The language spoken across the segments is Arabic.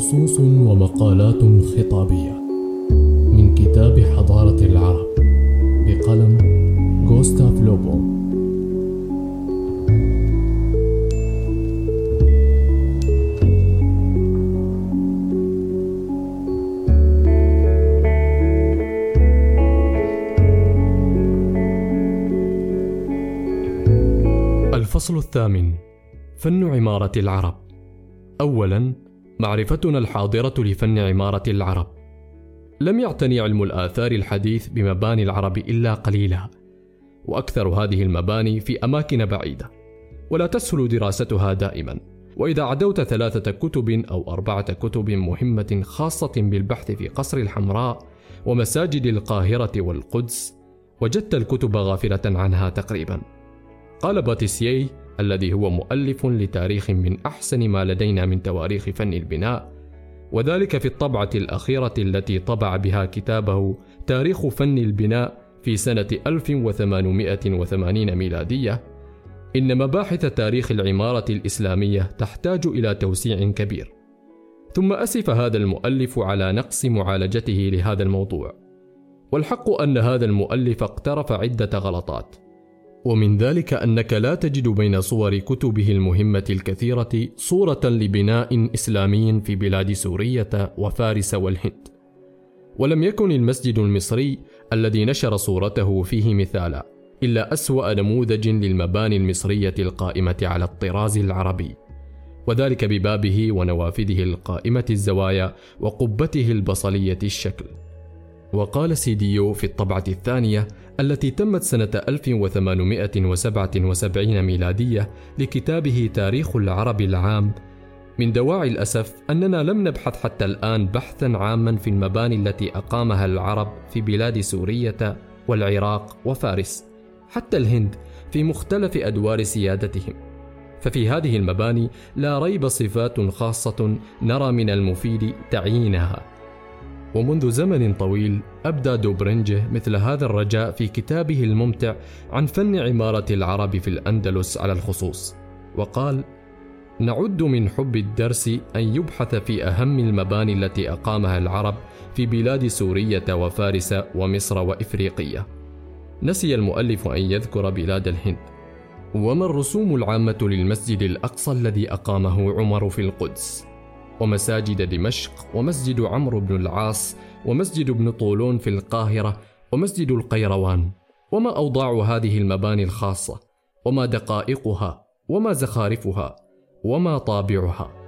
نصوص ومقالات خطابية. من كتاب حضارة العرب. بقلم غوستاف لوبو. الفصل الثامن فن عمارة العرب. أولا معرفتنا الحاضرة لفن عمارة العرب. لم يعتني علم الآثار الحديث بمباني العرب إلا قليلا وأكثر هذه المباني في أماكن بعيدة ولا تسهل دراستها دائما. وإذا عدوت ثلاثة كتب أو أربعة كتب مهمة خاصة بالبحث في قصر الحمراء ومساجد القاهرة والقدس وجدت الكتب غافلة عنها تقريبا. قال باتيسيي الذي هو مؤلف لتاريخ من أحسن ما لدينا من تواريخ فن البناء. وذلك في الطبعة الأخيرة التي طبع بها كتابه تاريخ فن البناء في سنة 1880 ميلادية. إن مباحث تاريخ العمارة الإسلامية تحتاج إلى توسيع كبير. ثم أسف هذا المؤلف على نقص معالجته لهذا الموضوع. والحق أن هذا المؤلف اقترف عدة غلطات. ومن ذلك أنك لا تجد بين صور كتبه المهمة الكثيرة صورة لبناء إسلامي في بلاد سوريه وفارس والهند. ولم يكن المسجد المصري الذي نشر صورته فيه مثالا إلا أسوأ نموذج للمباني المصرية القائمة على الطراز العربي وذلك ببابه ونوافذه القائمة الزوايا وقبته البصلية الشكل. وقال سيديو في الطبعة الثانية التي تمت سنة 1877 ميلادية لكتابه تاريخ العرب العام. من دواعي الأسف أننا لم نبحث حتى الآن بحثا عاما في المباني التي أقامها العرب في بلاد سورية والعراق وفارس حتى الهند في مختلف أدوار سيادتهم. ففي هذه المباني لا ريب صفات خاصة نرى من المفيد تعيينها. ومنذ زمن طويل أبدى دوبرنجه مثل هذا الرجاء في كتابه الممتع عن فن عمارة العرب في الأندلس على الخصوص. وقال نعد من حب الدرس أن يبحث في أهم المباني التي أقامها العرب في بلاد سورية وفارس ومصر وإفريقية نسي المؤلف أن يذكر بلاد الهند. وما الرسوم العامة للمسجد الأقصى الذي أقامه عمر في القدس؟ ومساجد دمشق ومسجد عمرو بن العاص ومسجد ابن طولون في القاهرة ومسجد القيروان. وما أوضاع هذه المباني الخاصة؟ وما دقائقها؟ وما زخارفها؟ وما طابعها؟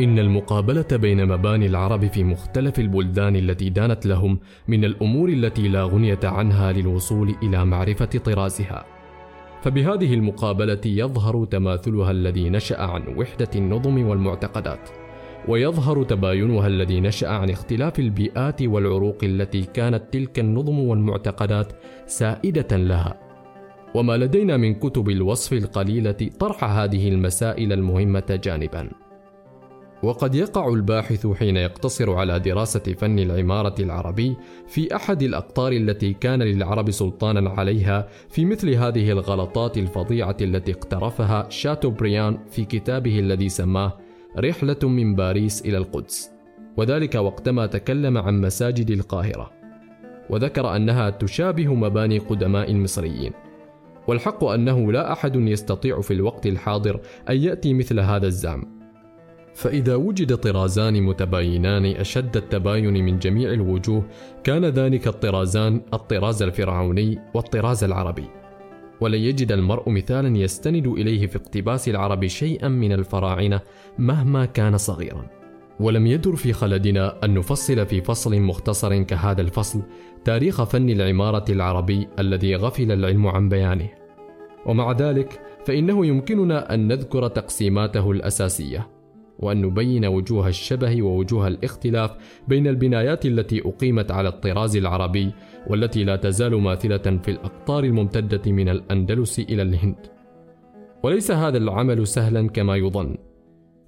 إن المقابلة بين مباني العرب في مختلف البلدان التي دانت لهم من الأمور التي لا غنية عنها للوصول إلى معرفة طرازها. فبهذه المقابلة يظهر تماثلها الذي نشأ عن وحدة النظم والمعتقدات، ويظهر تباينها الذي نشأ عن اختلاف البيئات والعروق التي كانت تلك النظم والمعتقدات سائدة لها. وما لدينا من كتب الوصف القليلة طرح هذه المسائل المهمة جانبًا. وقد يقع الباحث حين يقتصر على دراسة فن العمارة العربي في أحد الأقطار التي كان للعرب سلطانا عليها في مثل هذه الغلطات الفظيعة التي اقترفها شاتوبريان في كتابه الذي سماه رحلة من باريس إلى القدس. وذلك وقتما تكلم عن مساجد القاهرة. وذكر أنها تشابه مباني قدماء المصريين. والحق أنه لا أحد يستطيع في الوقت الحاضر أن يأتي مثل هذا الزعم. فإذا وجد طرازان متباينان أشد التباين من جميع الوجوه كان ذلك الطرازان الطراز الفرعوني والطراز العربي. ولن يجد المرء مثالا يستند إليه في اقتباس العرب شيئا من الفراعنة مهما كان صغيرا. ولم يدر في خلدنا أن نفصل في فصل مختصر كهذا الفصل تاريخ فن العمارة العربي الذي غفل العلم عن بيانه. ومع ذلك فإنه يمكننا أن نذكر تقسيماته الأساسية. وأن نبين وجوه الشبه ووجوه الاختلاف بين البنايات التي أقيمت على الطراز العربي والتي لا تزال ماثلة في الأقطار الممتدة من الأندلس إلى الهند. وليس هذا العمل سهلا كما يظن،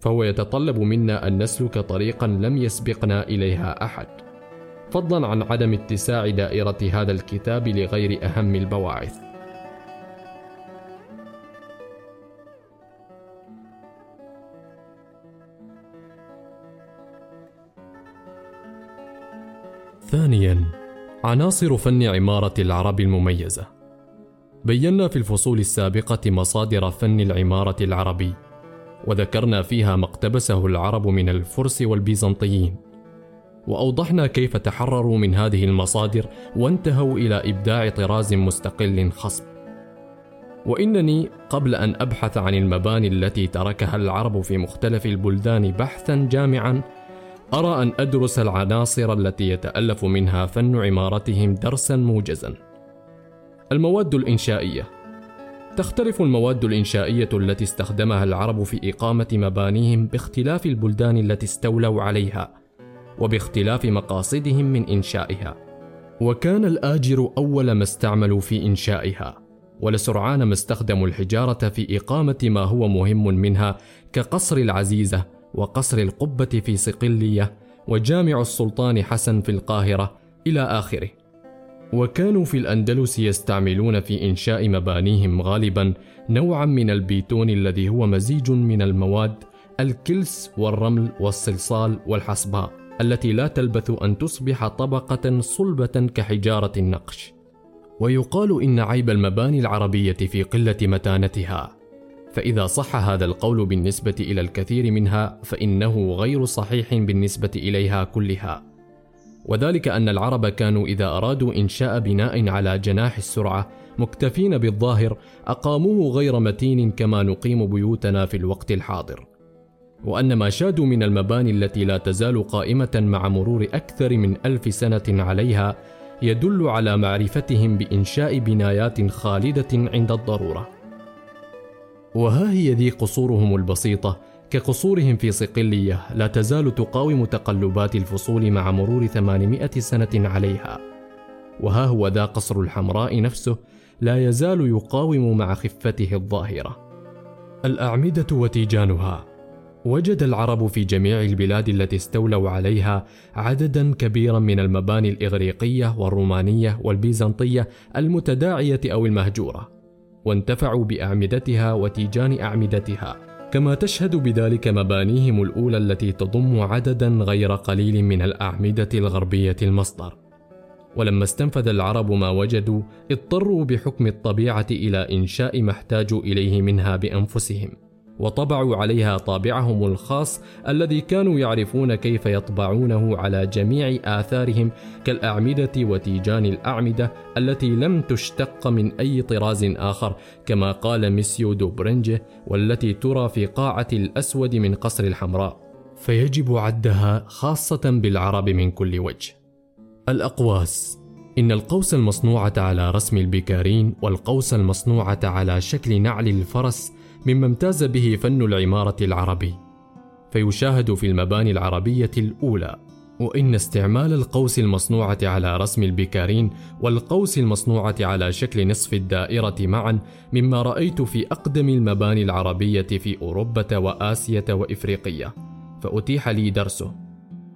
فهو يتطلب منا أن نسلك طريقا لم يسبقنا إليها أحد. فضلا عن عدم اتساع دائرة هذا الكتاب لغير أهم البواعث. ثانيا عناصر فن عمارة العرب المميزة. بينا في الفصول السابقة مصادر فن العمارة العربي وذكرنا فيها ما اقتبسه العرب من الفرس والبيزنطيين. وأوضحنا كيف تحرروا من هذه المصادر وانتهوا إلى إبداع طراز مستقل خصب. وإنني قبل أن أبحث عن المباني التي تركها العرب في مختلف البلدان بحثا جامعا أرى أن أدرس العناصر التي يتألف منها فن عمارتهم درسا موجزا. المواد الإنشائية. تختلف المواد الإنشائية التي استخدمها العرب في إقامة مبانيهم باختلاف البلدان التي استولوا عليها وباختلاف مقاصدهم من إنشائها. وكان الآجر أول ما استعملوا في إنشائها ولسرعان ما استخدموا الحجارة في إقامة ما هو مهم منها كقصر العزيزة وقصر القبة في صقليه وجامع السلطان حسن في القاهرة إلى آخره. وكانوا في الأندلس يستعملون في إنشاء مبانيهم غالبا نوعا من البيتون الذي هو مزيج من المواد الكلس والرمل والصلصال والحصباء التي لا تلبث أن تصبح طبقة صلبة كحجارة النقش. ويقال إن عيب المباني العربية في قلة متانتها فإذا صح هذا القول بالنسبة إلى الكثير منها فإنه غير صحيح بالنسبة إليها كلها وذلك أن العرب كانوا إذا أرادوا إنشاء بناء على جناح السرعة مكتفين بالظاهر أقاموه غير متين كما نقيم بيوتنا في الوقت الحاضر وأن ما شادوا من المباني التي لا تزال قائمة مع مرور أكثر من ألف سنة عليها يدل على معرفتهم بإنشاء بنايات خالدة عند الضرورة. وها هي ذي قصورهم البسيطة كقصورهم في صقلية لا تزال تقاوم تقلبات الفصول مع مرور 800 سنة عليها. وها هو ذا قصر الحمراء نفسه لا يزال يقاوم مع خفته الظاهرة. الأعمدة وتيجانها وجد العرب في جميع البلاد التي استولوا عليها عددا كبيرا من المباني الإغريقية والرومانية والبيزنطية المتداعية أو المهجورة وانتفعوا بأعمدتها وتيجان أعمدتها. كما تشهد بذلك مبانيهم الأولى التي تضم عددا غير قليل من الأعمدة الغربية المصدر. ولما استنفذ العرب ما وجدوا اضطروا بحكم الطبيعة إلى إنشاء ما احتاجوا إليه منها بأنفسهم. وطبعوا عليها طابعهم الخاص الذي كانوا يعرفون كيف يطبعونه على جميع آثارهم كالأعمدة وتيجان الأعمدة التي لم تشتق من أي طراز آخر كما قال مسيو دوبرنجه والتي ترى في قاعة الأسود من قصر الحمراء. فيجب عدها خاصة بالعرب من كل وجه. الأقواس. إن القوس المصنوعة على رسم البركارين والقوس المصنوعة على شكل نعل الفرس مما امتاز به فن العمارة العربي. فيشاهد في المباني العربية الأولى. وإن استعمال القوس المصنوعة على رسم البكارين والقوس المصنوعة على شكل نصف الدائرة معا مما رأيت في أقدم المباني العربية في أوروبا وآسيا وإفريقيا. فأتيح لي درسه.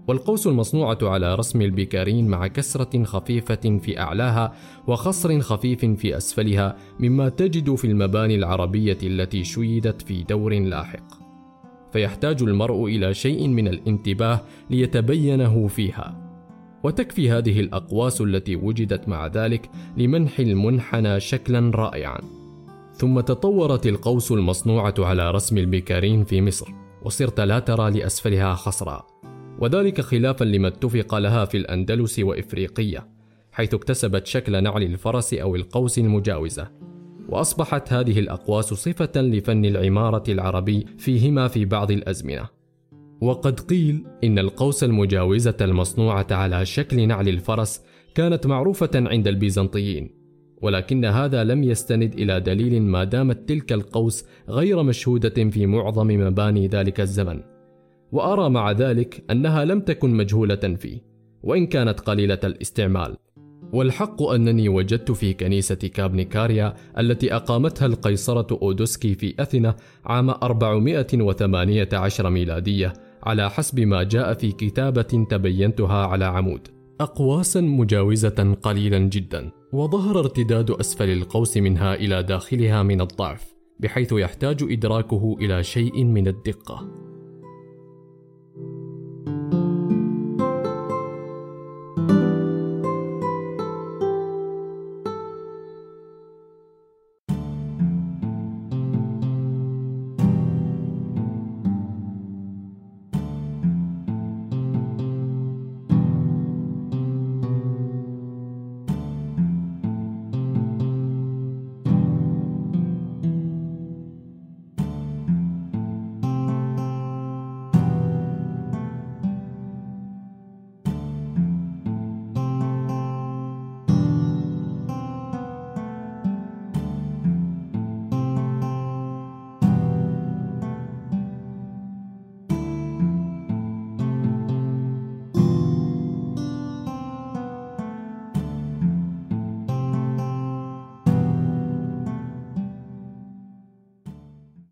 والقوس المصنوعة على رسم البكارين مع كسرة خفيفة في أعلاها وخصر خفيف في أسفلها مما تجد في المباني العربية التي شيدت في دور لاحق. فيحتاج المرء إلى شيء من الانتباه ليتبينه فيها. وتكفي هذه الأقواس التي وجدت مع ذلك لمنح المنحنى شكلا رائعا. ثم تطورت القوس المصنوعة على رسم البكارين في مصر، وصرت لا ترى لأسفلها خصرا. وذلك خلافا لما اتفق لها في الأندلس وإفريقية حيث اكتسبت شكل نعل الفرس أو القوس المجاوزة. وأصبحت هذه الأقواس صفة لفن العمارة العربي فيهما في بعض الأزمنة. وقد قيل إن القوس المجاوزة المصنوعة على شكل نعل الفرس كانت معروفة عند البيزنطيين ولكن هذا لم يستند إلى دليل ما دامت تلك القوس غير مشهودة في معظم مباني ذلك الزمن. وأرى مع ذلك أنها لم تكن مجهولة فيه وإن كانت قليلة الاستعمال. والحق أنني وجدت في كنيسة كابنيكاريا التي أقامتها القيصرة أودوسكي في أثينا عام 418 ميلادية على حسب ما جاء في كتابة تبينتها على عمود. أقواسا مجاوزة قليلا جدا وظهر ارتداد أسفل القوس منها إلى داخلها من الضعف بحيث يحتاج إدراكه إلى شيء من الدقة.